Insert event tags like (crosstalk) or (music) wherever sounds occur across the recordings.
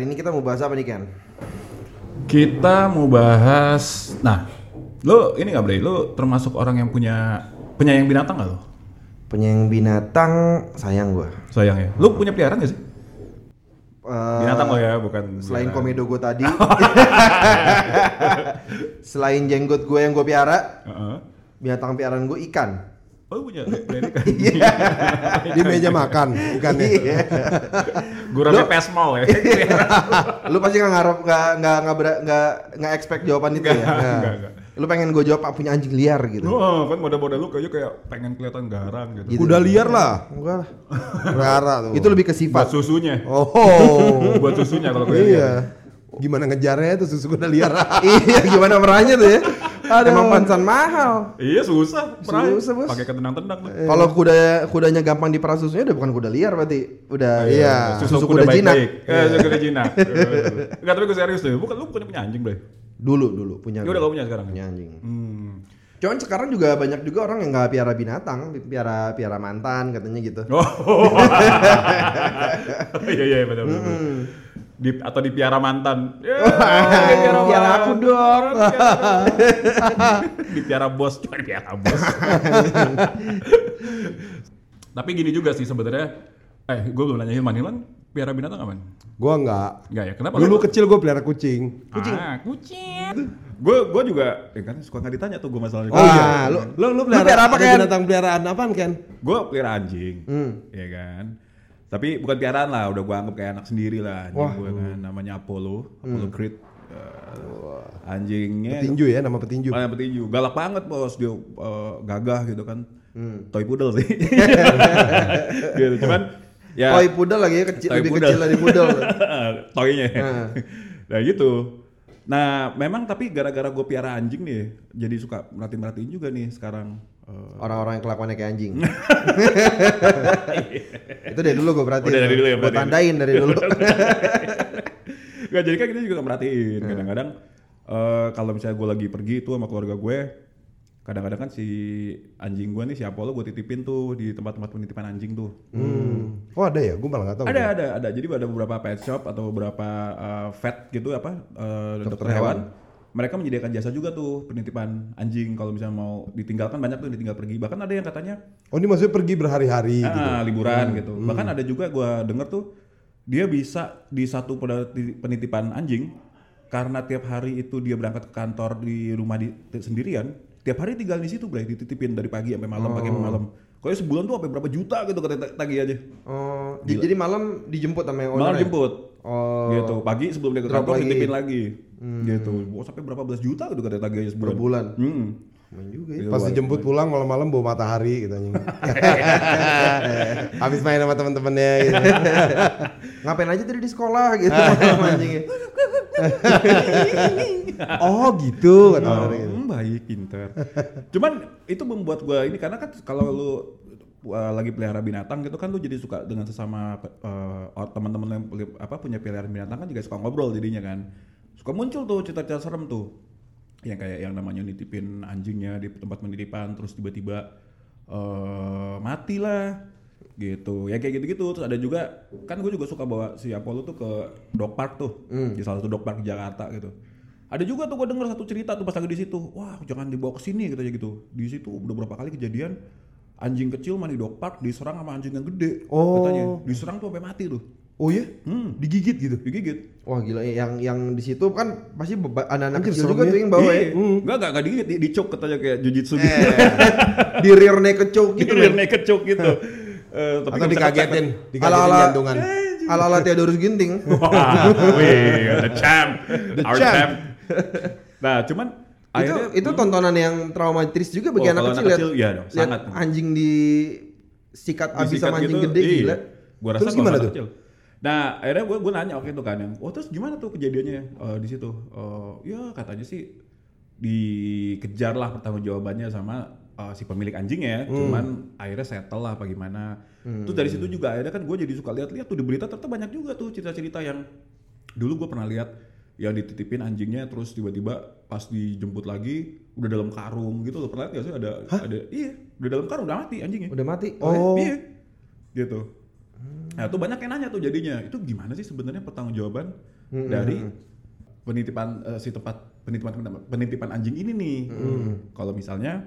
Hari ini kita mau bahas apa nih Ken? Kita mau bahas, nah, lo ini nggak boleh, lo termasuk orang yang punya penyayang binatang nggak lo? Penyayang binatang sayang gua. Sayang ya. Lo punya peliharaan nggak sih? Eh, Binatang lo ya, bukan. Selain peliharaan. komedo gue tadi, (laughs) selain jenggot gue yang gue piara, Heeh. binatang piaraan gue ikan. Oh punya peliharaan ikan? Di meja makan ikannya. Iya. Gurame pesmol ya. Lu pasti nggak ngarep nggak nggak nggak ber- nggak nggak expect jawaban itu ya? Nggak, Nggak. nggak, nggak. Lu pengen gue jawab punya anjing liar gitu? Oh, kan model-model lu kayaknya kayak pengen kelihatan garang gitu. Gitu. Kuda liar lah. Enggak lah. Rara tuh. Itu lebih ke Buat sifat. susunya. Oh. Buat susunya kalau kayak iya. Gimana ngejarnya itu susu kuda liar. (laughs) iya, gimana merahnya tuh ya? Emang pansan mahal. Iya susah, perai. Susah, Bos. Pakai ketendang-tendang tuh. Kalau kuda kudanya gampang diperah susunya udah bukan kuda liar berarti. Udah iya. susu, kuda, jinak. baik-baik. Eh, susu kuda jinak. (laughs) Enggak, tapi gue serius deh. Bukan lu bukannya punya anjing, Bray? Dulu dulu punya. Ya udah gak punya sekarang. punya anjing. Hmm. Cuman sekarang juga banyak juga orang yang nggak piara binatang, piara piara mantan katanya gitu. Oh. (laughs) (laughs) Iya iya betul betul. betul. Di, atau di piara mantan. Ya, (laughs) piara mantan. aku (laughs) dong. di piara bos, cuma di piara bos. (laughs) Tapi gini juga sih sebenarnya. Eh, gue belum nanyain Manilan piara binatang apa? Gua enggak. Enggak ya? Kenapa? Dulu Lu- kecil gua pelihara kucing. kucing. Ah, kucing. Gue gue juga, ya kan suka nggak ditanya tuh gue masalahnya. Oh iya, lu Lu lu piara pelihara apa, Ken? binatang peliharaan apaan Ken? Gue pelihara anjing, Hmm. ya kan. Tapi bukan piaraan lah, udah gue anggap kayak anak sendiri lah. Anjing gue kan, namanya Apollo, Apollo Creed. Eh, anjingnya Petinju ya, nama petinju. Malah petinju, galak banget bos dia eh, gagah gitu kan. Hmm. Toy poodle sih. (laughs) gitu. Cuman ya Toy poodle lagi ya kecil lebih poodle. kecil dari poodle. (laughs) toynya. Nah. nah gitu. Nah memang tapi gara-gara gue piara anjing nih, jadi suka merhatiin-merhatiin juga nih sekarang. Eh, Orang-orang yang kelakuannya kayak anjing. (laughs) itu dari dulu gue perhatiin. Oh, dari dulu ya, Gue berarti. tandain dari dulu. (laughs) Gak jadi kan kita juga merhatiin. Kadang-kadang eh, kalau misalnya gue lagi pergi tuh sama keluarga gue, kadang-kadang kan si anjing gue nih si Apollo gue titipin tuh di tempat-tempat penitipan anjing tuh. Hmm. Oh ada ya? Gua malah nggak tahu. Ada ada ada. Jadi ada beberapa pet shop atau beberapa uh, vet gitu apa uh, dokter, hewan. Mereka menyediakan jasa juga tuh penitipan anjing kalau misalnya mau ditinggalkan banyak tuh yang ditinggal pergi. Bahkan ada yang katanya Oh ini maksudnya pergi berhari-hari gitu. ah, liburan gitu. Bahkan ada juga gua denger tuh dia bisa di satu peniti- penitipan anjing karena tiap hari itu dia berangkat ke kantor di rumah di, sendirian, tiap hari tinggal di situ, Bray, dititipin dari pagi sampai malam, pagi sampai malam. Kayaknya sebulan tuh sampai berapa juta gitu kata tagih aja. Oh, di- jadi malam dijemput sama yang Malam owner. jemput. Oh. Gitu. Pagi sebelum dia ke kantor lagi. dititipin lagi. Gitu. Oh, sampai berapa belas juta gitu kata tagih aja sebulan. Per bulan. Hmm. Main juga ya. Iya, Pas dijemput pulang malam-malam bawa matahari gitu anjing. (laughs) Habis main sama teman-temannya gitu. (laughs) Ngapain aja tadi di sekolah gitu (laughs) anjingnya. Oh gitu kata Oh, gitu. hmm, baik, pinter. Cuman itu membuat gua ini karena kan kalau lu uh, lagi pelihara binatang gitu kan lu jadi suka dengan sesama uh, teman-teman yang apa punya peliharaan binatang kan juga suka ngobrol jadinya kan. Suka muncul tuh cerita-cerita serem tuh. Yang kayak yang namanya nitipin anjingnya di tempat penitipan terus tiba-tiba eh mati lah gitu. Ya kayak gitu-gitu. Terus ada juga kan gue juga suka bawa si Apollo tuh ke dog park tuh di salah satu dog park di Jakarta gitu. Ada juga tuh gue denger satu cerita tuh pas lagi di situ. Wah jangan dibawa ke sini katanya gitu. Di situ udah berapa kali kejadian anjing kecil main di dog park diserang sama anjing yang gede Oh. katanya diserang tuh sampai mati tuh Oh iya? hmm. Digigit gitu. digigit Wah gila yang yang di situ kan pasti anak-anak kecil juga ya. tuh yang bawa ya. Iya. Enggak, enggak, enggak digigit, di, dicok katanya kayak jujitsu gitu. Eh, (laughs) di rear naked choke gitu Gitu loh. naked choke gitu. Eh, Atau tapi bisa dikagetin, dikagetin Ala-ala- jantungan. Ala-ala Theodorus Ginting. Wah, wih, the champ, The our champ. champ. Nah, cuman akhirnya itu tontonan yang traumatis juga bagi Oh, anak kecil anak kecil, iya dong, sangat. anjing di sikat abis disikat sama anjing gitu, gede iya. gila. Gua rasa Terus gimana tuh? kecil. Nah, akhirnya gue gue nanya waktu itu kan yang, oh terus gimana tuh kejadiannya eh, di situ? Eh, ya katanya sih dikejar lah pertanggung jawabannya sama eh, si pemilik anjingnya, Hmm. cuman akhirnya settle lah bagaimana. Terus dari situ juga akhirnya kan gue jadi suka lihat-lihat tuh di berita ternyata banyak juga tuh cerita-cerita yang dulu gue pernah lihat yang dititipin anjingnya terus tiba-tiba pas dijemput lagi udah dalam karung gitu loh pernah lihat gak sih ada ada iya udah dalam karung udah mati anjingnya Udah mati. Oh. iya gitu Nah, tuh banyak yang nanya tuh jadinya. Itu gimana sih sebenarnya pertanggungjawaban dari penitipan eh, si tempat penitipan penitipan anjing ini nih. Kalau misalnya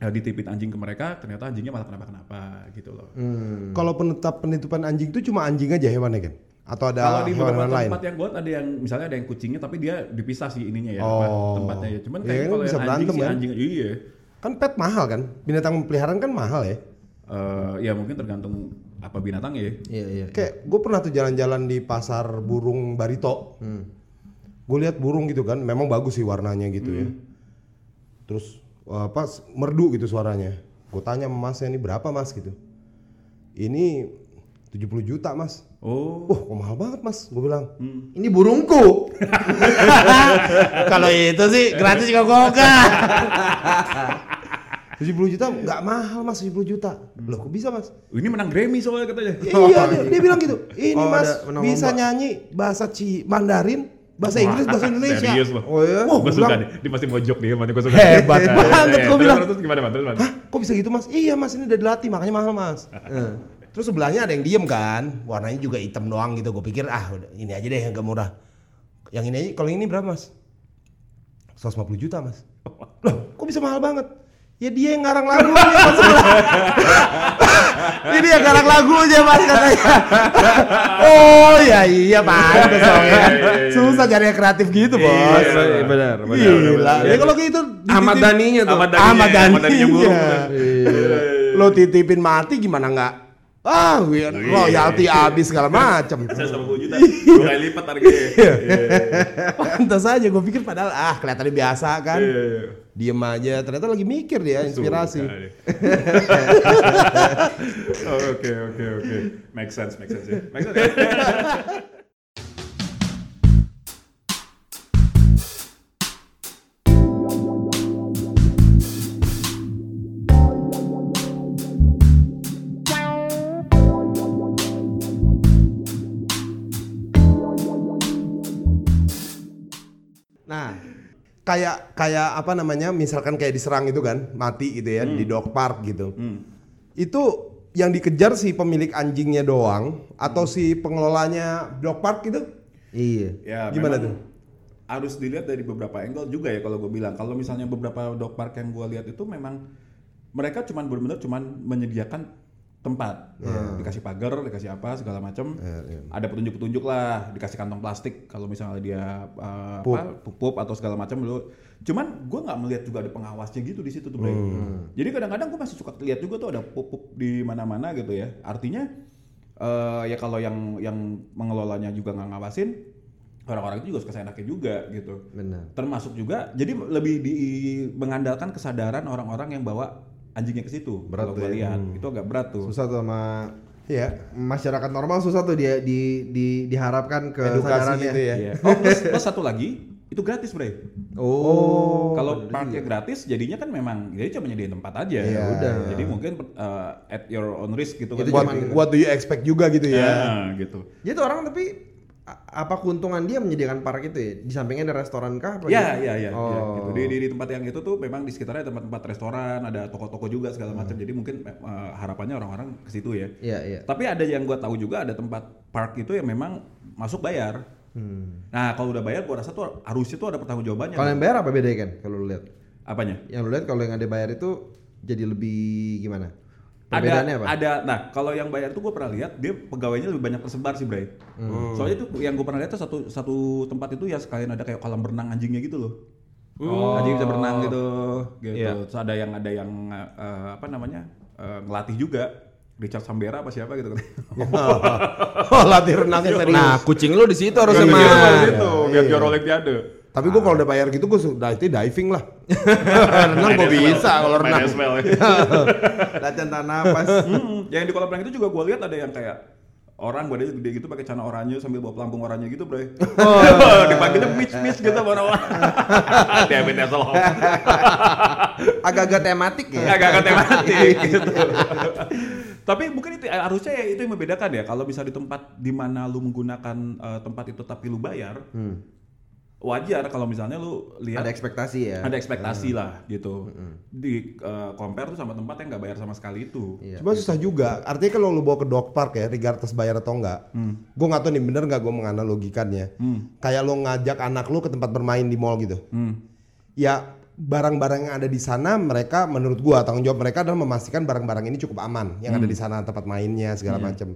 eh, dititipin anjing ke mereka, ternyata anjingnya malah kenapa-kenapa gitu loh. Hmm. Kalau penetap penitipan anjing itu cuma anjing aja hewannya kan? Atau ada Kalau di beberapa hewan-hewan lain? tempat yang buat ada yang misalnya ada yang kucingnya tapi dia dipisah sih ininya ya Oh. tempatnya ya. Cuman Iya kayak kan kalau bisa yang anjing berantem sih kan? anjing iya. Kan pet mahal kan? Binatang peliharaan kan mahal ya? Eh, ya mungkin tergantung apa binatang ya. Iya iya. Kayak gue pernah tuh jalan-jalan di pasar burung Barito. Gue lihat burung gitu kan, memang bagus sih warnanya gitu ya. Terus apa merdu gitu suaranya. Gue tanya sama masnya ini berapa mas gitu. Ini 70 juta mas. Oh. Wah kok mahal banget mas, gue bilang. Ini burungku. (laughs) Kalau itu sih gratis kok gak 70 juta nggak mahal mas 70 juta. Loh kok bisa mas? Ini menang Grammy soalnya katanya. iya dia, (laughs) dia bilang gitu. Ini Oh, mas ada bisa lomba. nyanyi bahasa Ci Mandarin, bahasa Inggris, bahasa Indonesia. Serius loh. Oh ya. Wah, gue gua suka nih. Dia pasti mojok dia, mana gue suka. Hebat Iya, banget, iya. gua Terus, bilang. Terus gimana, Mas? Terus? Hah, kok bisa gitu mas? Iya mas, ini udah dilatih, makanya mahal mas. (laughs) Terus sebelahnya ada yang diem kan, warnanya juga hitam doang gitu. Gue pikir ah udah, ini aja deh yang gak murah. Yang ini aja, kalau ini berapa mas? 150 juta mas. (laughs) Loh, kok bisa mahal banget? Ya dia yang ngarang lagunya mas sebelah. (laughs) ini yang ngarang lagunya mas katanya. (laughs) oh ya iya pak, susah cari yang kreatif gitu bos. Iya, benar, benar. Gila, ya kalau gitu Ahmad Dhaninya tuh. Ahmad Dhaninya, Ahmad. Dhaninya. Lo titipin mati gimana nggak? Ah, wi- royalti habis segala macam. Saya sama juta, (laughs) dua kali lipat harganya. Iya, Pantas aja, gue pikir padahal ah kelihatannya biasa kan. iya, iya. Diem aja, ternyata lagi mikir dia, inspirasi. (laughs) Oh, Oke, oke, oke. Make sense, make sense ya. Make sense. (laughs) kayak kayak apa namanya? Misalkan kayak diserang itu kan, mati gitu ya di dog park gitu. Hmm. Itu yang dikejar si pemilik anjingnya doang atau si pengelolanya dog park gitu? Iya. Ya, Gimana tuh? Harus dilihat dari beberapa angle juga ya kalau gue bilang. Kalau misalnya beberapa dog park yang gue lihat itu memang mereka cuman benar-benar cuman menyediakan tempat, Ya, dikasih pagar, dikasih apa segala macam. Ada petunjuk-petunjuk lah, dikasih kantong plastik kalau misalnya dia uh, apa, pup atau segala macam dulu. Cuman gue nggak melihat juga ada pengawasnya gitu di situ tuh, Bray. Jadi kadang-kadang gue masih suka lihat juga tuh ada pup-pup di mana-mana gitu ya. Artinya eh ya kalau yang yang mengelolanya juga nggak ngawasin, orang-orang itu juga suka seenaknya juga gitu. Benar. Termasuk juga, jadi lebih di mengandalkan kesadaran orang-orang yang bawa anjingnya ke situ. Berat kalau tuh ya. lihat, itu agak berat tuh. Susah tuh sama Iya. masyarakat normal susah tuh dia di, di diharapkan ke Edukasi gitu ya. Iya. Oh plus, plus satu lagi, itu gratis bre. Oh. kalau parknya gratis, jadinya kan memang jadi cuma nyediain tempat aja. Iya, udah. Jadi mungkin uh, at your own risk gitu Itu What, cuman- what do you expect juga gitu ya? Ya, gitu. Jadi tuh orang tapi apa keuntungan dia menyediakan park itu ya? Di sampingnya ada restoran kah? apa Ya, gitu? ya, ya, Oh. ya, gitu. Di, di, di tempat yang itu tuh memang di sekitarnya tempat-tempat restoran, ada toko-toko juga segala macam. Jadi mungkin uh, harapannya orang-orang ke situ ya. Iya, iya. Tapi ada yang gua tahu juga ada tempat park itu yang memang masuk bayar. Hmm. Nah, kalau udah bayar gua rasa tuh harusnya tuh ada pertanggungjawabannya. Kalau tuh. yang bayar apa bedanya kan? Kalau lu lihat? Apanya? Yang lu lihat kalau yang ada bayar itu jadi lebih gimana? Ada, Perbedaannya apa? ada. Nah, kalau yang bayar tuh gue pernah lihat dia pegawainya lebih banyak tersebar sih, Bray. Hmm. Soalnya itu yang gue pernah lihat tuh satu satu tempat itu ya sekalian ada kayak kolam berenang anjingnya gitu loh. Oh. Anjing bisa berenang gitu, gitu. Iya. Terus ada yang ada yang eh, apa namanya eh, ngelatih juga. Richard Sambera apa siapa gitu kan. (laughs) oh, latih renangnya serius. Nah, kucing lu di situ harusnya Iya, iya, gitu, biar juara olimpiade. Tapi gue kalau udah bayar gitu gue sudah itu diving lah. (laughs) renang gue bisa kalau renang. Ya. (laughs) (laughs) Latihan tahan napas. Hmm, yang di kolam renang itu juga gue lihat ada yang kayak orang badannya gede gitu pakai celana oranye sambil bawa pelampung oranye gitu, Bro. Oh. Dipanggilnya Mitch Mitch gitu sama orang. Diabetes loh. Agak-agak tematik ya. Agak-agak tematik gitu. Tapi mungkin itu eh, harusnya ya itu yang membedakan ya. Kalau bisa di tempat di mana lu menggunakan eh, tempat itu tapi lu bayar, wajar kalau misalnya lu lihat Ada ekspektasi ya. ada ekspektasi lah gitu. Di eh, compare tuh sama tempat yang nggak bayar sama sekali itu. Iya. Cuma susah juga. Artinya kalau lu bawa ke dog park ya, regardless bayar atau enggak. Gue nggak tahu nih bener nggak gue menganalogikannya. Kayak lu ngajak anak lu ke tempat bermain di mall gitu. Hmm. Ya barang-barang yang ada di sana mereka menurut gua tanggung jawab mereka adalah memastikan barang-barang ini cukup aman yang ada di sana tempat mainnya segala macam.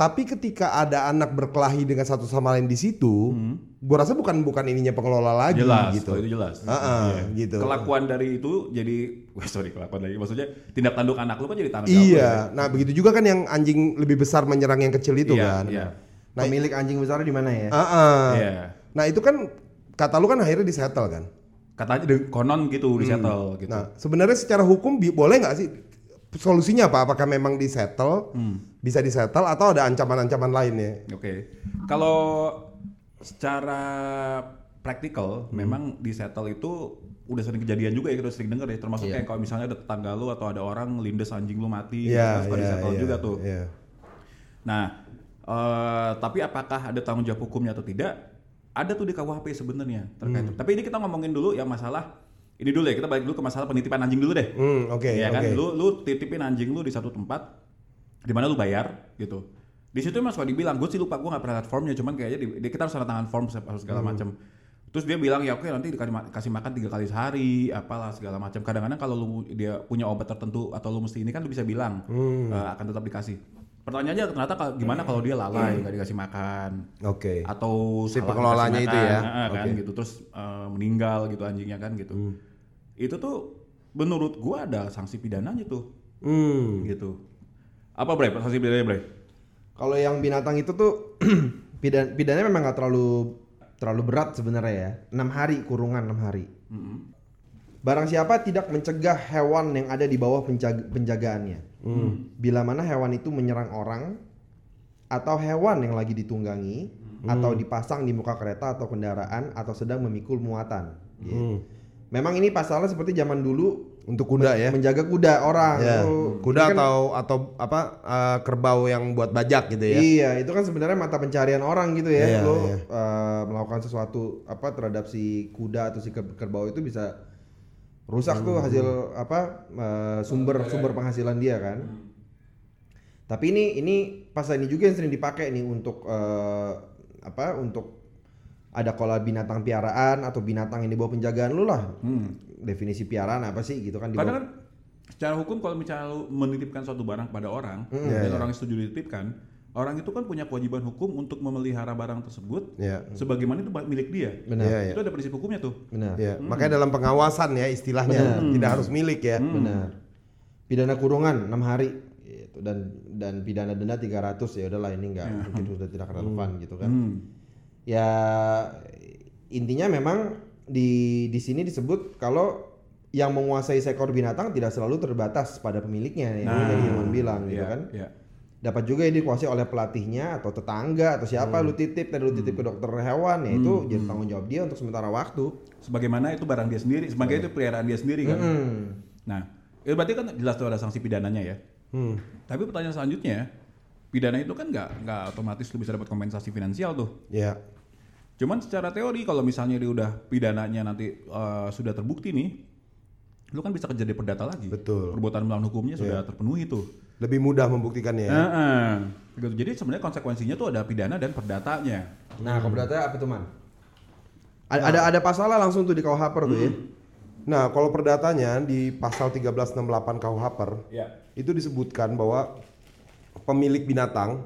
Tapi ketika ada anak berkelahi dengan satu sama lain di situ, gua rasa bukan bukan ininya pengelola lagi Jelas, gitu. itu jelas. Ah-ah, Iya. gitu. Kelakuan dari itu jadi, wah sorry kelakuan lagi. Maksudnya tindak tanduk anak lu kan jadi tanggung jawab. lu Iya, nah begitu juga kan yang anjing lebih besar menyerang yang kecil itu Iya, kan. iya. Nah, Pemilik anjing besar di mana ya? Ah, ah. Iya. Nah itu kan kata lu kan akhirnya disettle kan. Katanya konon gitu di settle gitu. Nah sebenarnya secara hukum boleh nggak sih solusinya apa? Apakah memang disettle, bisa disettle atau ada ancaman-ancaman lainnya? Oke. Kalau secara praktikal memang di settle itu udah sering kejadian juga ya kita sering denger ya termasuk Iya. kayak kalau misalnya ada tetangga lu atau ada orang lindes anjing lu mati gitu, suka di settle iya, juga tuh. iya. Nah, eh, tapi apakah ada tanggung jawab hukumnya atau tidak? Ada tuh di KUHP sebenarnya terkait. Hmm. Tapi ini kita ngomongin dulu yang masalah ini dulu ya kita balik dulu ke masalah penitipan anjing dulu deh. Hmm, oke, Iya kan, oke. lu lu titipin anjing lu di satu tempat di mana lu bayar gitu. Di situ emang suka dibilang, gue sih lupa gue nggak pernah lihat formnya, cuman kayaknya di, di- kita harus tanda tangan form se- Hmm. segala macam. Terus dia bilang ya oke nanti dikasih ma- kasih makan tiga kali sehari, apalah segala macam. Kadang-kadang kalau lu dia punya obat tertentu atau lu mesti ini kan lu bisa bilang Hmm. eh, akan tetap dikasih. Pertanyaannya ternyata gimana kalau dia lalai nggak dikasih makan Oke. atau Si pengelolanya itu ya? kan Oke. gitu terus eh, meninggal gitu anjingnya kan gitu. Itu tuh menurut gua ada sanksi pidananya tuh Hmm. gitu. Apa bre? Sanksi pidananya bre? Kalau yang binatang itu tuh (clears throat) pidan pidananya memang nggak terlalu terlalu berat sebenarnya ya. 6 hari kurungan 6 hari. Barang siapa tidak mencegah hewan yang ada di bawah penjaga- penjagaannya. Bila mana hewan itu menyerang orang atau hewan yang lagi ditunggangi atau dipasang di muka kereta atau kendaraan atau sedang memikul muatan. gitu. Memang ini pasalnya seperti zaman dulu Untuk kuda ya? menjaga kuda orang. Ya. Tuh, Kuda kan- atau atau apa eh, kerbau yang buat bajak gitu ya? Iya, itu kan sebenarnya mata pencarian orang gitu ya. Iya, Lo iya. eh, melakukan sesuatu apa terhadap si kuda atau si ker- kerbau itu bisa rusak tuh Hmm. hasil apa eh, sumber sumber penghasilan dia kan. Tapi ini ini pasal ini juga yang sering dipakai nih untuk eh, apa untuk ada kola binatang piaraan atau binatang yang di bawah penjagaan lu lah. Definisi piaraan apa sih gitu kan di Karena kan secara hukum kalau misalnya lu menitipkan suatu barang pada orang Iya, dan orang yang setuju dititipkan, orang itu kan punya kewajiban hukum untuk memelihara barang tersebut Iya. sebagaimana itu milik dia. Benar. Iya, iya. Itu ada prinsip hukumnya tuh. Benar. Ya, makanya dalam pengawasan ya istilahnya tidak harus milik ya. Benar. Pidana kurungan 6 hari gitu dan dan pidana denda 300 ya udahlah ini enggak mungkin sudah tidak relevan gitu kan. Hmm. Ya intinya memang di di sini disebut kalau yang menguasai seekor binatang tidak selalu terbatas pada pemiliknya yang Nah, tadi Iman bilang gitu Iya, kan. iya. Dapat juga ini dikuasai oleh pelatihnya atau tetangga atau siapa lu titip tadi lu titip ke dokter hewan ya itu jadi tanggung jawab dia untuk sementara waktu. Sebagaimana itu barang dia sendiri, sebagai itu peliharaan dia sendiri kan. Hmm. Nah, itu berarti kan jelas tuh ada sanksi pidananya ya. Hmm. Tapi pertanyaan selanjutnya, pidana itu kan nggak nggak otomatis lu bisa dapat kompensasi finansial tuh. Ya. Cuman secara teori kalau misalnya dia udah pidananya nanti eh, sudah terbukti nih, lu kan bisa kerja di perdata lagi. Betul. Perbuatan melawan hukumnya sudah terpenuhi tuh. Lebih mudah membuktikannya ya. Heeh. Gitu. Jadi sebenarnya konsekuensinya tuh ada pidana dan perdatanya. Nah, kalau berarti apa tuh man? Ada ada, ada pasalnya langsung tuh di KUHP tuh ya. Nah, kalau perdatanya di pasal 1368 KUHP Ya. itu disebutkan bahwa pemilik binatang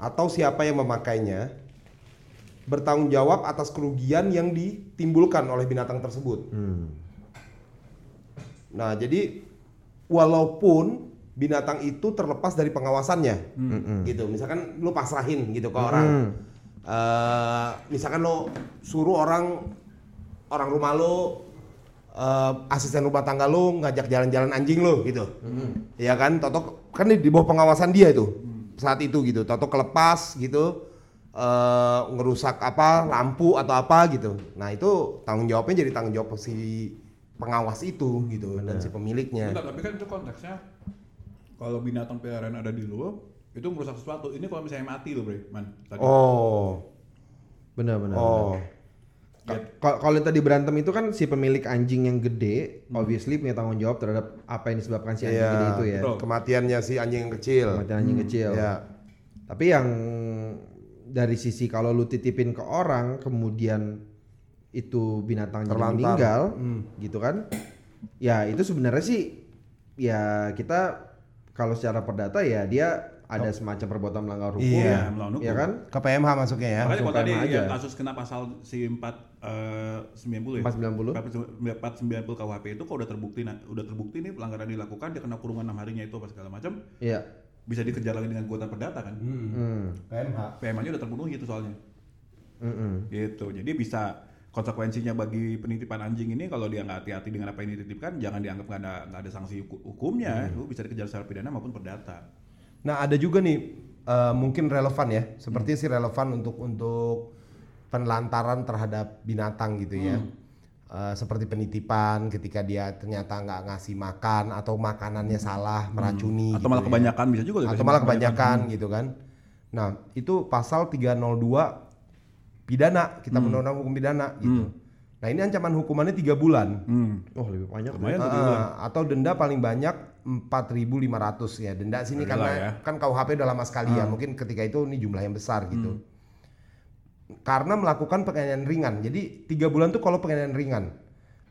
atau siapa yang memakainya bertanggung jawab atas kerugian yang ditimbulkan oleh binatang tersebut. Nah, jadi walaupun binatang itu terlepas dari pengawasannya, gitu. Misalkan lu pasrahin gitu ke orang, Eh, misalkan lo suruh orang orang rumah lo eh, asisten rumah tangga lo ngajak jalan-jalan anjing lo gitu, ya kan? Toto kan di, di bawah pengawasan dia itu saat itu gitu. Toto kelepas gitu, eh, ngerusak apa lampu atau apa gitu. Nah itu tanggung jawabnya jadi tanggung jawab si pengawas itu gitu dan si pemiliknya. Enggak, tapi kan itu konteksnya kalau binatang peliharaan ada di lu, itu merusak sesuatu. Ini kalau misalnya mati lo, Bre, man. Tadi. Oh, Benar benar. oh. Ka- Kalau kalau yang tadi berantem itu kan si pemilik anjing yang gede, Hmm. obviously punya tanggung jawab terhadap apa yang disebabkan si anjing Iya, gede itu ya. betul. Kematiannya si anjing yang kecil. Kematian anjing kecil. Iya. Tapi yang dari sisi kalau lu titipin ke orang kemudian itu binatang jadi Terlantar. meninggal gitu kan. Ya itu sebenarnya sih ya kita kalau secara perdata ya dia ada semacam perbuatan melanggar hukum. Iya, melawan hukum. Ya kan? Ke PMH masuknya ya. Makanya kalau tadi aja. yang kasus kena pasal si 4 eh, 90 ya. 490. 490 KUHP itu kalau udah terbukti nah, udah terbukti nih pelanggaran dilakukan dia kena kurungan 6 harinya itu apa segala macam Iya. Bisa dikejar lagi dengan gugatan perdata kan. Hmm. PMH. PMA-nya udah terpenuhi itu soalnya. Mm-mm. Gitu. Jadi bisa konsekuensinya bagi penitipan anjing ini kalau dia nggak hati-hati dengan apa yang dititipkan jangan dianggap nggak ada nggak ada sanksi huku- hukumnya lu bisa dikejar secara pidana maupun perdata Nah ada juga nih eh, mungkin relevan ya, seperti sih relevan untuk untuk penelantaran terhadap binatang gitu ya. Eh, seperti penitipan ketika dia ternyata nggak ngasih makan atau makanannya salah meracuni atau gitu malah ya. kebanyakan bisa juga atau malah kebanyakan gitu kan. Nah itu pasal 302 pidana kita undang-undang hukum pidana gitu. Nah ini ancaman hukumannya tiga bulan. hmm. Oh lebih banyak. Lumayan Ah, tiga bulan. atau denda paling banyak 4.500 ya. Denda sini Adalah karena ya. kan KUHP udah lama sekali ya. Mungkin ketika itu ini jumlah yang besar gitu. Karena melakukan penganiayaan ringan. Jadi tiga bulan tuh kalau penganiayaan ringan.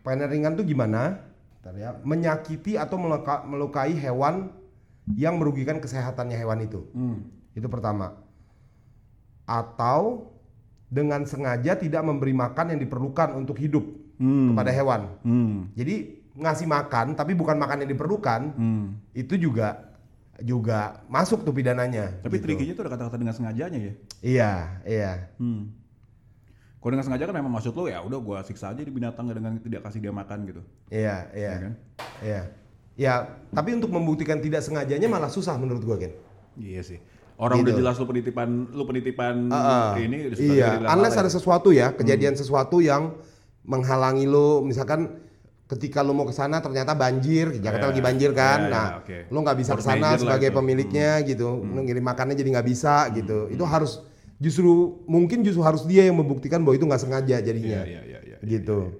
Penganiayaan ringan tuh gimana? Bentar ya. Menyakiti atau meluka- melukai hewan yang merugikan kesehatannya hewan itu. Hmm. Itu pertama. Atau dengan sengaja tidak memberi makan yang diperlukan untuk hidup Hmm. kepada hewan. Hmm. Jadi ngasih makan tapi bukan makan yang diperlukan Hmm. itu juga juga masuk tuh pidananya. tapi gitu. trikinya tuh ada kata-kata dengan sengajanya ya Iya, iya. hmm. kalau dengan sengaja kan memang maksud lo ya udah gua siksa aja di binatang dengan tidak kasih dia makan gitu Iya, iya. Ya kan? Iya. Ya, tapi untuk membuktikan tidak sengajanya malah susah menurut gua, Ken. iya sih orang Gitu. udah jelas lu penitipan lu penitipan Ah, ini udah sudah iya, unless lah ada ya. sesuatu ya, kejadian sesuatu yang menghalangi lo, misalkan ketika lo mau ke sana ternyata banjir, Jakarta Ya, lagi banjir kan, ya, ya, nah oke. lo nggak bisa ke sana sebagai itu. Hmm. pemiliknya gitu, lo ngirim makannya jadi nggak bisa gitu, itu harus justru mungkin justru harus dia yang membuktikan bahwa itu nggak sengaja jadinya, Iya, iya, iya, iya, gitu.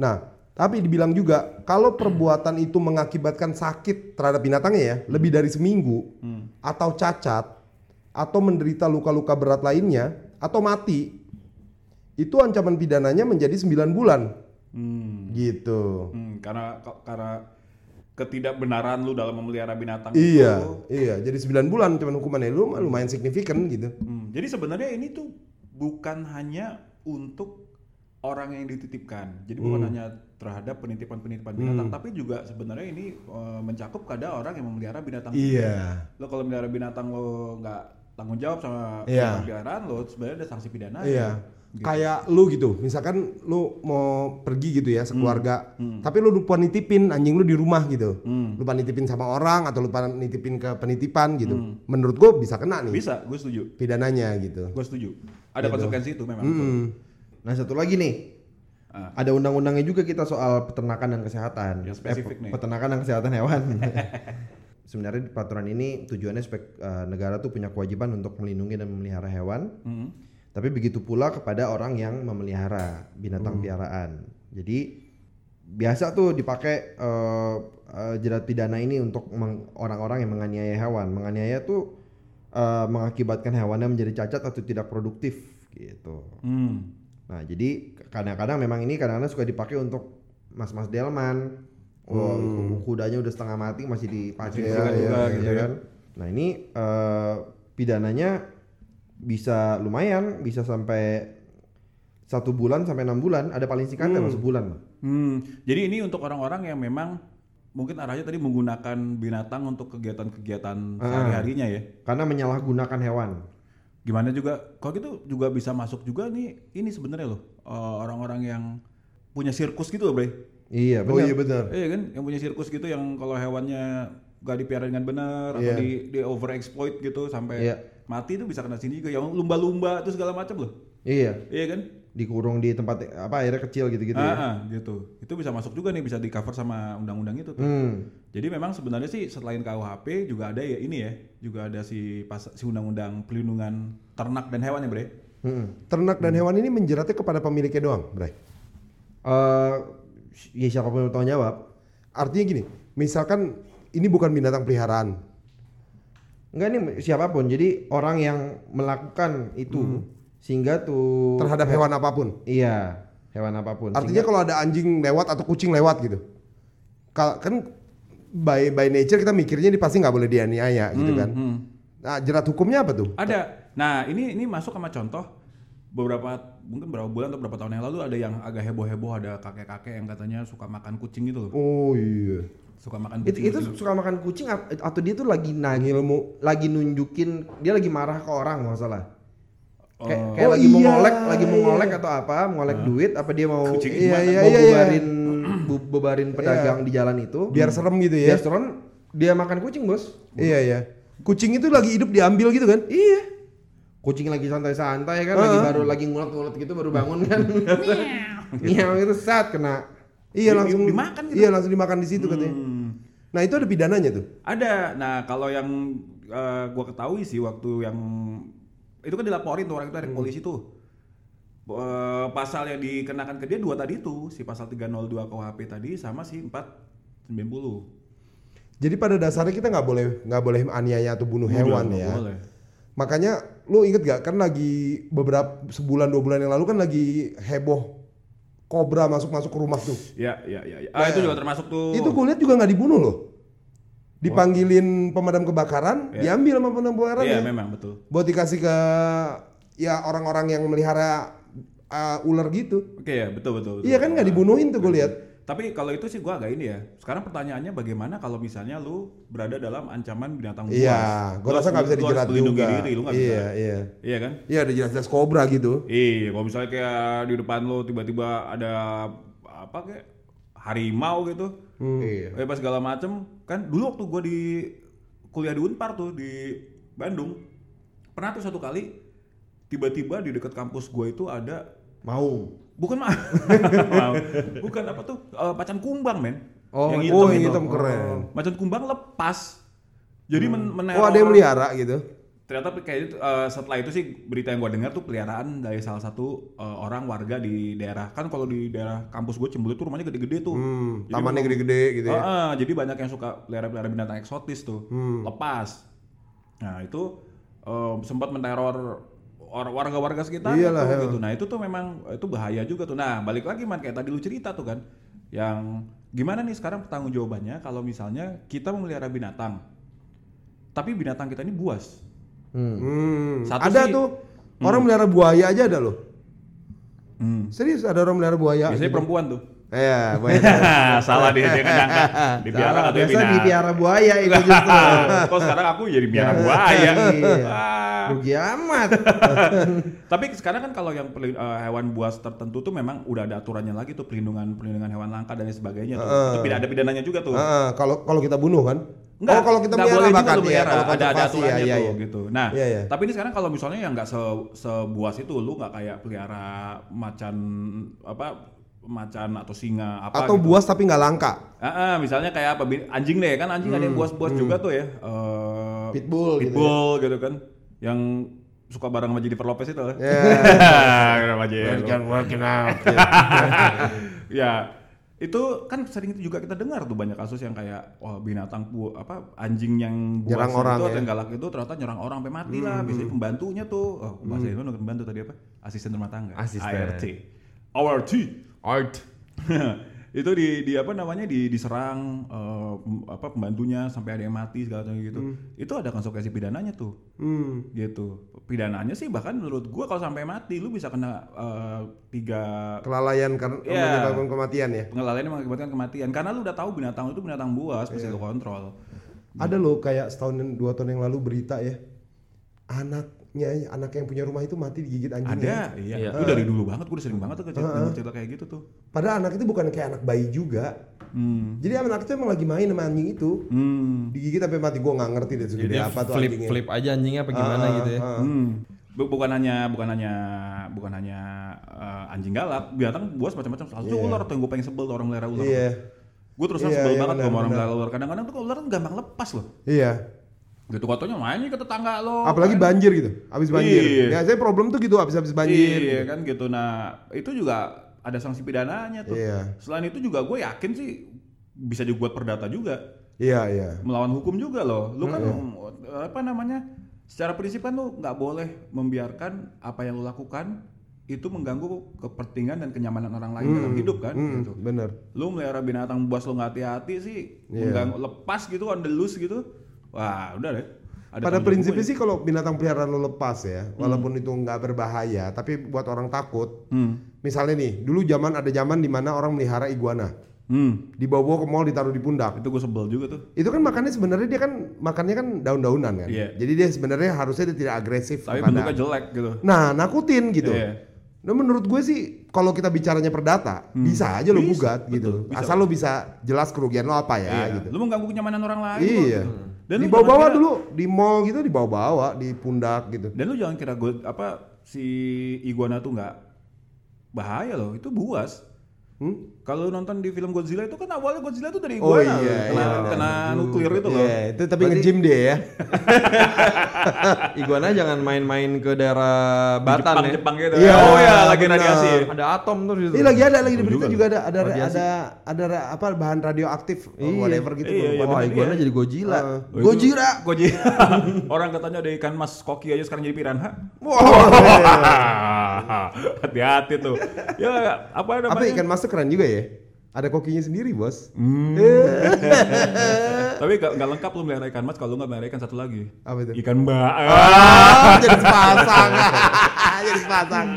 Nah, tapi dibilang juga kalau perbuatan itu mengakibatkan sakit terhadap binatangnya ya, lebih dari seminggu, Hmm. atau cacat, atau menderita luka-luka berat lainnya, atau mati, itu ancaman pidananya menjadi 9 bulan. Hmm. Gitu. Hmm, karena karena ketidakbenaran lu dalam memelihara binatang Iya, itu. iya. Jadi 9 bulan cuman hukumannya lu lumayan signifikan gitu. Hmm, jadi sebenarnya ini tuh bukan hanya untuk orang yang dititipkan. Jadi bukan Hmm. hanya terhadap penitipan-penitipan binatang, tapi juga sebenarnya ini eh, mencakup kepada orang yang memelihara binatang. Iya. Lo kalau memelihara binatang lo nggak tanggung jawab sama Iya. pemeliharaan lo, sebenarnya ada sanksi pidana. Iya. Gitu. Kayak lu gitu, misalkan lu mau pergi gitu ya sekeluarga, Hmm. tapi lu lupa nitipin anjing lu di rumah gitu, Hmm. lupa nitipin sama orang atau lupa nitipin ke penitipan gitu, menurut gua bisa kena nih Bisa, gue setuju. pidananya gitu. Gue setuju. Ada konsekuensi itu memang. Hmm. Nah satu lagi nih, Ah. ada undang-undangnya juga kita soal peternakan dan kesehatan. Yang spesifik pe- nih. Peternakan dan kesehatan hewan. (laughs) Sebenarnya peraturan ini tujuannya supaya eh, negara tuh punya kewajiban untuk melindungi dan memelihara hewan. Hmm. Tapi begitu pula kepada orang yang memelihara binatang piaraan. Jadi biasa tuh dipakai eh, eh, jerat pidana ini untuk orang-orang yang menganiaya hewan. Menganiaya tuh eh, mengakibatkan hewannya menjadi cacat atau tidak produktif gitu. Hmm. Nah, jadi kadang-kadang memang ini kadang-kadang suka dipakai untuk mas-mas delman. Oh, kudanya udah setengah mati masih juga, disikat juga gitu ya. kan. Nah, ini eh, pidananya bisa lumayan, bisa sampai satu bulan sampai enam bulan. Ada paling singkatnya hmm. sebulan. Hmm, jadi ini untuk orang-orang yang memang mungkin arahnya tadi menggunakan binatang untuk kegiatan-kegiatan Ah. sehari-harinya ya. Karena menyalahgunakan hewan. Gimana juga, kalau gitu juga bisa masuk juga nih, ini sebenarnya loh eh, orang-orang yang punya sirkus gitu loh, Bre. Iya, Oh benar. iya benar. Iya kan, yang punya sirkus gitu yang kalau hewannya gak dipiara dengan benar atau Iya. di, di overexploit gitu sampai Iya. Mati itu bisa kena sini juga. Yang lumba-lumba itu segala macam loh. Iya, Iya kan? dikurung di tempat apa airnya kecil gitu-gitu ah, ya. ah, gitu. Itu bisa masuk juga nih, bisa di cover sama undang-undang itu tuh. Hmm. Jadi memang sebenarnya sih selain KUHP juga ada ya ini ya, juga ada si pas si undang-undang pelindungan ternak dan hewan ya, Bre. Hmm. Ternak dan hewan ini menjeratnya kepada pemiliknya doang, Bray. Eh, ya siapa pun yang bertanggung jawab. Artinya gini, misalkan ini bukan binatang peliharaan. Enggak nih siapa pun. Jadi orang yang melakukan itu sehingga tuh terhadap hewan apa pun. Iya, hewan apa pun. Artinya kalau ada anjing lewat atau kucing lewat gitu. Kal- kan by by nature kita mikirnya ini pasti nggak boleh dianiaya gitu kan. hmm. Nah, jerat hukumnya apa tuh? Ada. Nah, ini ini masuk sama contoh beberapa mungkin beberapa bulan atau beberapa tahun yang lalu ada yang agak heboh-heboh ada kakek-kakek yang katanya suka makan kucing gitu loh. Oh iya. Suka makan itu kucing. itu gitu. suka makan kucing atau dia tuh lagi ilmu, lagi nunjukin dia lagi marah ke orang nggak salah. Kayak, Oh. kayak Oh, lagi mau iya, ngolek, lagi mau iya. ngolek atau apa, mau ngolek duit, apa dia mau Kucing Iya, iya, mau iya, iya. bubarin (clears throat) bu- bubarin pedagang di jalan itu. Biar serem gitu Biar ya. serem, dia makan kucing bos. Iya iya. Kucing itu lagi hidup diambil gitu kan? Iya. Kucing lagi santai-santai kan, lagi baru lagi ngulet-ngulet gitu baru bangun kan. (laughs) Miau itu saat kena. Iya langsung dimakan gitu. Iya langsung dimakan di situ katanya. Nah itu ada pidananya tuh. Ada. Nah, kalau yang eh, gua ketahui sih waktu yang itu kan dilaporin tuh orang itu dari Hmm. polisi tuh. Eh, pasal yang dikenakan ke dia dua tadi tuh, si pasal 302 KUHP tadi sama si 490. Jadi pada dasarnya kita nggak boleh nggak boleh aniaya atau bunuh hewan Nggak ya. boleh. Makanya lu inget gak kan lagi beberapa sebulan dua bulan yang lalu kan lagi heboh kobra masuk masuk ke rumah tuh. Ya, ya, ya. ya. Ah, itu juga termasuk tuh. Itu gue lihat juga nggak dibunuh loh. Dipanggilin pemadam kebakaran, diambil sama pemadam kebakaran Iya, ya. memang betul. Buat dikasih ke ya orang-orang yang melihara uh, ular gitu. Oke ya, betul betul. betul. Iya kan nggak dibunuhin tuh gue lihat. Tapi kalau itu sih gua agak ini ya. Sekarang pertanyaannya bagaimana kalau misalnya lu berada dalam ancaman binatang buas? Iya, gue Lu rasa nggak bisa lu dijerat juga. diri, lu nggak bisa. Iya, iya. Iya kan? Iya ada jelas-jelas kobra gitu. Iya, kalau misalnya kayak di depan lo tiba-tiba ada apa kayak harimau gitu, Iya. eh pas segala macem kan dulu waktu gua di kuliah di Unpar tuh di Bandung pernah tuh satu kali tiba-tiba di dekat kampus gua itu ada Mau. Bukan mah (laughs) bukan apa tuh? Eh, macan kumbang men. Oh, yang oh, hitam yang itu. hitam keren. macan kumbang lepas. Jadi men meneror. Oh ada yang melihara gitu. ternyata kayak itu eh, setelah itu sih berita yang gue dengar tuh peliharaan dari salah satu eh, orang warga di daerah. Kan kalau di daerah kampus gue Cembulit tuh rumahnya gede-gede tuh. Hmm, Jadi tamannya gede-gede gitu ya. Ah, ah, jadi banyak yang suka pelihara-pelihara binatang eksotis tuh. Hmm. lepas. Nah itu eh, sempat menteror or- warga-warga sekitar Iyalah, tuh, ya. gitu nah itu tuh memang itu bahaya juga tuh nah balik lagi man kayak tadi lu cerita tuh kan yang gimana nih sekarang pertanggung jawabannya kalau misalnya kita memelihara binatang tapi binatang kita ini buas Hmm. Hmm. Satu Ada sih- tuh orang melihara buaya aja ada loh. Hmm. Serius ada orang melihara buaya. Biasanya gitu. perempuan tuh. Iya, (laughs) buaya. Salah dia dia kan nyangka dipiara (laughs) Salah, katanya biasa binatang. dipiara buaya itu justru. (laughs) Kok sekarang aku jadi piara buaya? Iya. Rugi amat. Tapi sekarang kan kalau yang eh, hewan buas tertentu tuh memang udah ada aturannya lagi tuh pelindungan pelindungan hewan langka dan sebagainya tuh. Tidak ada pidananya juga tuh. Kalau kalau kita bunuh kan? Enggak, oh, kalau kita nggak melihara boleh bahkan ya, kalau ada ada aturannya ya, tuh ya. gitu. Nah, Iya, iya. tapi ini sekarang kalau misalnya yang nggak se sebuas itu lu nggak kayak pelihara macan apa macan atau singa apa Atau gitu. buas tapi nggak langka. Ah, ah, misalnya kayak apa bin- anjing deh kan anjing ada yang buas-buas juga tuh ya. Eh, Pitbull gitu pitbull gitu, kan. Yang suka bareng sama Jennifer Lopez itu. (laughs) Ya. Kenapa Jennifer? working out. (laughs) ya itu kan sering itu juga kita dengar tuh banyak kasus yang kayak wah binatang bu apa anjing yang buas Nyerang orang itu ya. atau yang galak itu ternyata nyerang orang sampai mati lah biasanya pembantunya tuh oh bahasa itu bukan pembantu tadi apa asisten rumah tangga Asisten. ART ART Art. (laughs) itu di, di apa namanya di diserang pem- apa pembantunya sampai ada yang mati segala macam gitu itu ada konsekuensi pidananya tuh Hmm. gitu pidananya sih bahkan menurut gua kalau sampai mati lu bisa kena eh, tiga Kelalaian karena Iya. menyebabkan kematian ya. pengelalaian yang mengakibatkan kematian karena lu udah tahu binatang itu binatang buas mesti lu kontrol Ada loh kayak setahun dan dua tahun yang lalu berita ya. Anaknya, anak yang punya rumah itu mati digigit anjing. ada iya itu dari dulu banget gua udah sering banget tuh cerita, denger cerita kayak gitu tuh Padahal anak itu bukan kayak anak bayi juga. hmm. Jadi anak itu emang lagi main sama anjing itu. Hmm. Digigit sampai mati gua nggak ngerti deh segede apa tuh flip anjingnya. flip aja anjingnya apa gimana Ah, gitu ya. ah. Hmm. Bu- bukan hanya bukan hanya bukan hanya eh, anjing galak binatang buas macam-macam selalu tuh ular tuh yang gue pengen sebel tuh orang melihara ular Iya. gue terus Iya, sebel iya, banget sama orang melihara ular kadang-kadang tuh ular kan gampang lepas loh Iya. Gitu katanya mainnya ke tetangga lo. Apalagi kan. banjir gitu, habis banjir. Iya. Biasanya problem tuh gitu habis-habis banjir. Iya gitu. kan gitu. Nah itu juga ada sanksi pidananya tuh. Iya. Selain itu juga gue yakin sih bisa dibuat perdata juga. Iya, iya. Melawan hukum juga loh. Lu kan apa namanya? Secara prinsip kan lu nggak boleh membiarkan apa yang lu lakukan itu mengganggu kepentingan dan kenyamanan orang lain dalam hidup kan Hmm, gitu. bener. Lu melihara binatang buas lu nggak hati-hati sih Iya. mengganggu lepas gitu on the loose gitu. Wah, udah deh. Ada Pada prinsipnya sih kalau binatang peliharaan lo lepas ya, walaupun itu nggak berbahaya, tapi buat orang takut. Hmm. Misalnya nih, dulu zaman ada zaman di mana orang melihara iguana, Hmm. dibawa ke mall ditaruh di pundak. Itu gue sebel juga tuh. Itu kan makannya sebenarnya dia kan makannya kan daun-daunan kan. Iya. Jadi dia sebenarnya harusnya dia tidak agresif Tapi kepada- bentuknya jelek gitu. Nah, nakutin gitu. Iya. Nah, menurut gue sih kalau kita bicaranya perdata, bisa aja lo Hmm. Gugat betul, gitu. bisa. Asal lo bisa jelas kerugian lo apa ya Iya. gitu. Lu mengganggu kenyamanan orang lain. Iya. gitu. Dan Dibawa-bawa dulu di mall gitu dibawa-bawa di pundak gitu. Dan lu jangan kira gue apa si iguana tuh nggak bahaya loh. Itu buas. Hmm? Kalau nonton di film Godzilla itu kan awalnya Godzilla itu dari Oh iguana. iya, kena, iya, kena nuklir itu loh. Iya, itu tapi nge-gym dia ya. (laughs) Iguana jangan main-main ke daerah Batan Jepang, ya. Jepang gitu. Iya, oh ya, lagi benar. radiasi. Ada atom tuh di situ. Ini lagi ada lagi di berita juga juga ada ada Radiasi. ada ada apa bahan radioaktif or Iya. whatever gitu. Iya, iya, Wah, bener, iguana iya. jadi Godzilla. Uh, Oh, Gojira. Gojira. Orang katanya ada ikan mas koki aja sekarang jadi piranha. (laughs) Hati-hati tuh. Ya apa namanya? Apa ikan mas tuh keren juga ya? Ada kokinya sendiri, Bos. Hmm. (laughs) Tapi gak, nggak lengkap lu melihara ikan mas kalau lu nggak melihara ikan satu lagi. Apa itu? Ikan mbak. Ah, (laughs) jadi sepasang. (laughs) jadi sepasang.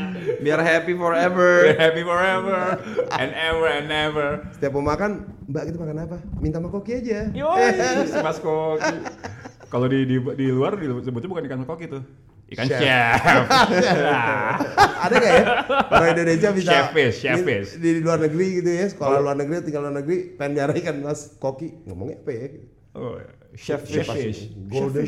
Biar happy forever. Happy forever and ever and ever. Setiap mau makan, Mbak kita makan apa? Minta sama koki aja. Yoi, si mas koki. Kalau di, di di luar disebutnya bukan ikan koki tuh. Ikan Chef. chef. ada gak ya? Orang Indonesia bisa Chef chef di, di luar negeri gitu ya, sekolah luar negeri, tinggal luar negeri, pengen nyari ikan mas koki, ngomongnya apa ya? Oh, Chef chef fish. fish. Golden,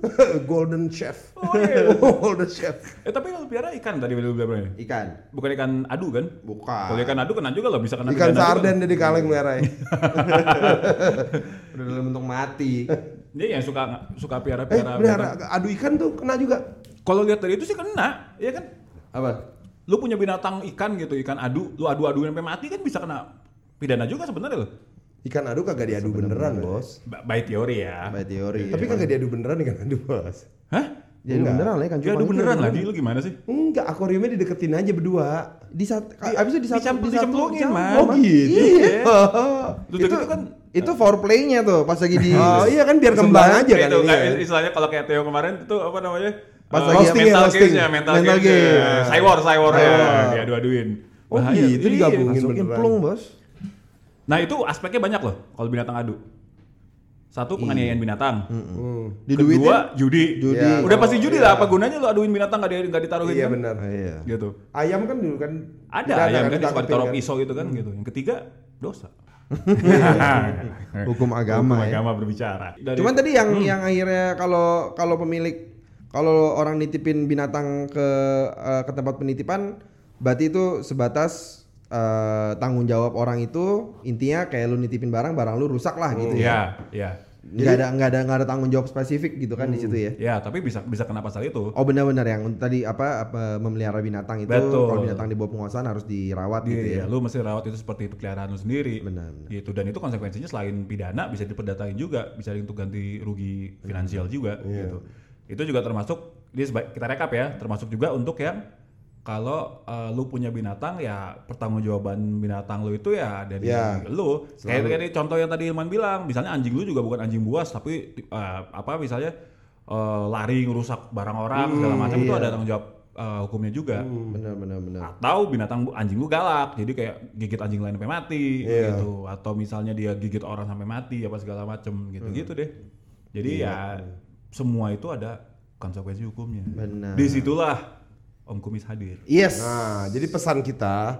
(laughs) golden chef, Oh, iya. (laughs) golden chef. Eh tapi kalau pelihara ikan tadi lu bilang berapa? Ikan. Bukan ikan adu kan? Bukan. Kalau ikan adu kena juga loh bisa kena Ikan sarden jadi kaleng merah. (laughs) Udah dalam bentuk mati. Dia yang suka suka Eh, piara-piara. pelihara adu ikan tuh kena juga. Kalau lihat dari itu sih kena, ya kan? Apa? Lu punya binatang ikan gitu, ikan adu, lu adu-aduin sampai mati kan bisa kena pidana juga sebenarnya loh. Ikan adu kagak diadu beneran, bos. Ba- By teori ya. By teori. Tapi kagak diadu beneran ikan adu, bos. Hah? Jadi Enggak. beneran lah ikan Dia adu cupang itu beneran beneran. lagi lu gimana sih? Enggak, akuariumnya dideketin aja berdua. Di saat abis itu di satu dicamp- di satu. Man. Oh gitu. Iya. (laughs) Itu gitu kan itu foreplay-nya tuh pas lagi di Oh iya kan biar kembang aja kan itu ini. nggak, ya. istilahnya kalau kayak Theo kemarin itu apa namanya? Pas Eh, lagi ya, mental games-nya, mental, Mental game. Cywar, cywar ya, diadu-aduin. Oh gitu, Iya. digabungin. masukin beneran. plung, Bos. Nah itu aspeknya banyak loh kalau binatang adu. Satu penganiayaan binatang. Hmm. Diduitin. Kedua judi. Judi. Ya. Udah pasti judi Iya. lah. Apa gunanya lu aduin binatang nggak di- nggak ditaruhin Iya kan? benar. Iya. Gitu. Ayam kan dulu kan Ada pidana ayam kan suka ditaruh kan. pisau gitu kan gitu. Yang ketiga dosa. (laughs) Hukum agama Hukum ya. agama berbicara. Dari- Cuman tadi yang yang akhirnya kalau kalau pemilik kalau orang nitipin binatang ke eh, ke tempat penitipan berarti itu sebatas eh, tanggung jawab orang itu intinya kayak lu nitipin barang barang lu rusak lah gitu ya. Iya, iya. Nggak ada nggak ada nggak ada tanggung jawab spesifik gitu kan di situ ya. Ya, tapi bisa bisa kena pasal itu. Oh benar-benar yang tadi apa, apa memelihara binatang itu Betul. kalau binatang di bawah penguasaan harus dirawat gitu ya. Iya, lu mesti rawat itu seperti itu peliharaan lu sendiri. Benar. Gitu dan itu konsekuensinya selain pidana bisa diperdatain juga, bisa untuk ganti rugi finansial juga Iya. gitu. Itu juga termasuk ini kita rekap ya, termasuk juga untuk yang kalau eh, lu punya binatang ya pertanggungjawaban binatang lu itu ya dari Ya, lu. Kayak kayak contoh yang tadi Ilman bilang, misalnya anjing lu juga bukan anjing buas tapi eh, apa misalnya eh, lari ngerusak barang orang segala macam itu iya. ada tanggung jawab eh, hukumnya juga Benar benar benar. atau binatang anjing lu galak jadi kayak gigit anjing lain sampai mati Iya. gitu atau misalnya dia gigit orang sampai mati apa segala macem gitu gitu deh jadi ya semua itu ada konsekuensi hukumnya Benar. di situlah om kumis hadir Yes. Nah, jadi pesan kita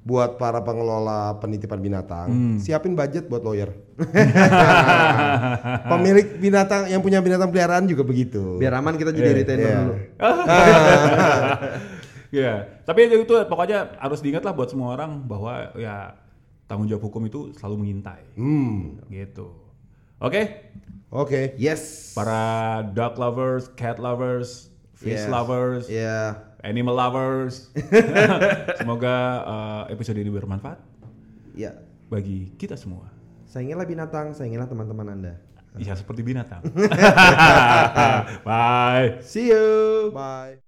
buat para pengelola penitipan binatang, Hmm. siapin budget buat lawyer. (laughs) Pemilik binatang yang punya binatang peliharaan juga begitu. Biar aman kita jadi Iya, retainer iya. dulu. ya (laughs) tapi itu pokoknya harus diingat lah buat semua orang bahwa ya tanggung jawab hukum itu selalu mengintai Hmm. gitu Oke, Oke. Yes. para dog lovers, cat lovers, fish Yes. lovers, Ya animal lovers. (laughs) Semoga uh, episode ini bermanfaat. Ya. Bagi kita semua. Saya Sayangilah binatang, sayangilah teman-teman Anda. Iya seperti binatang. (laughs) Bye. See you. Bye.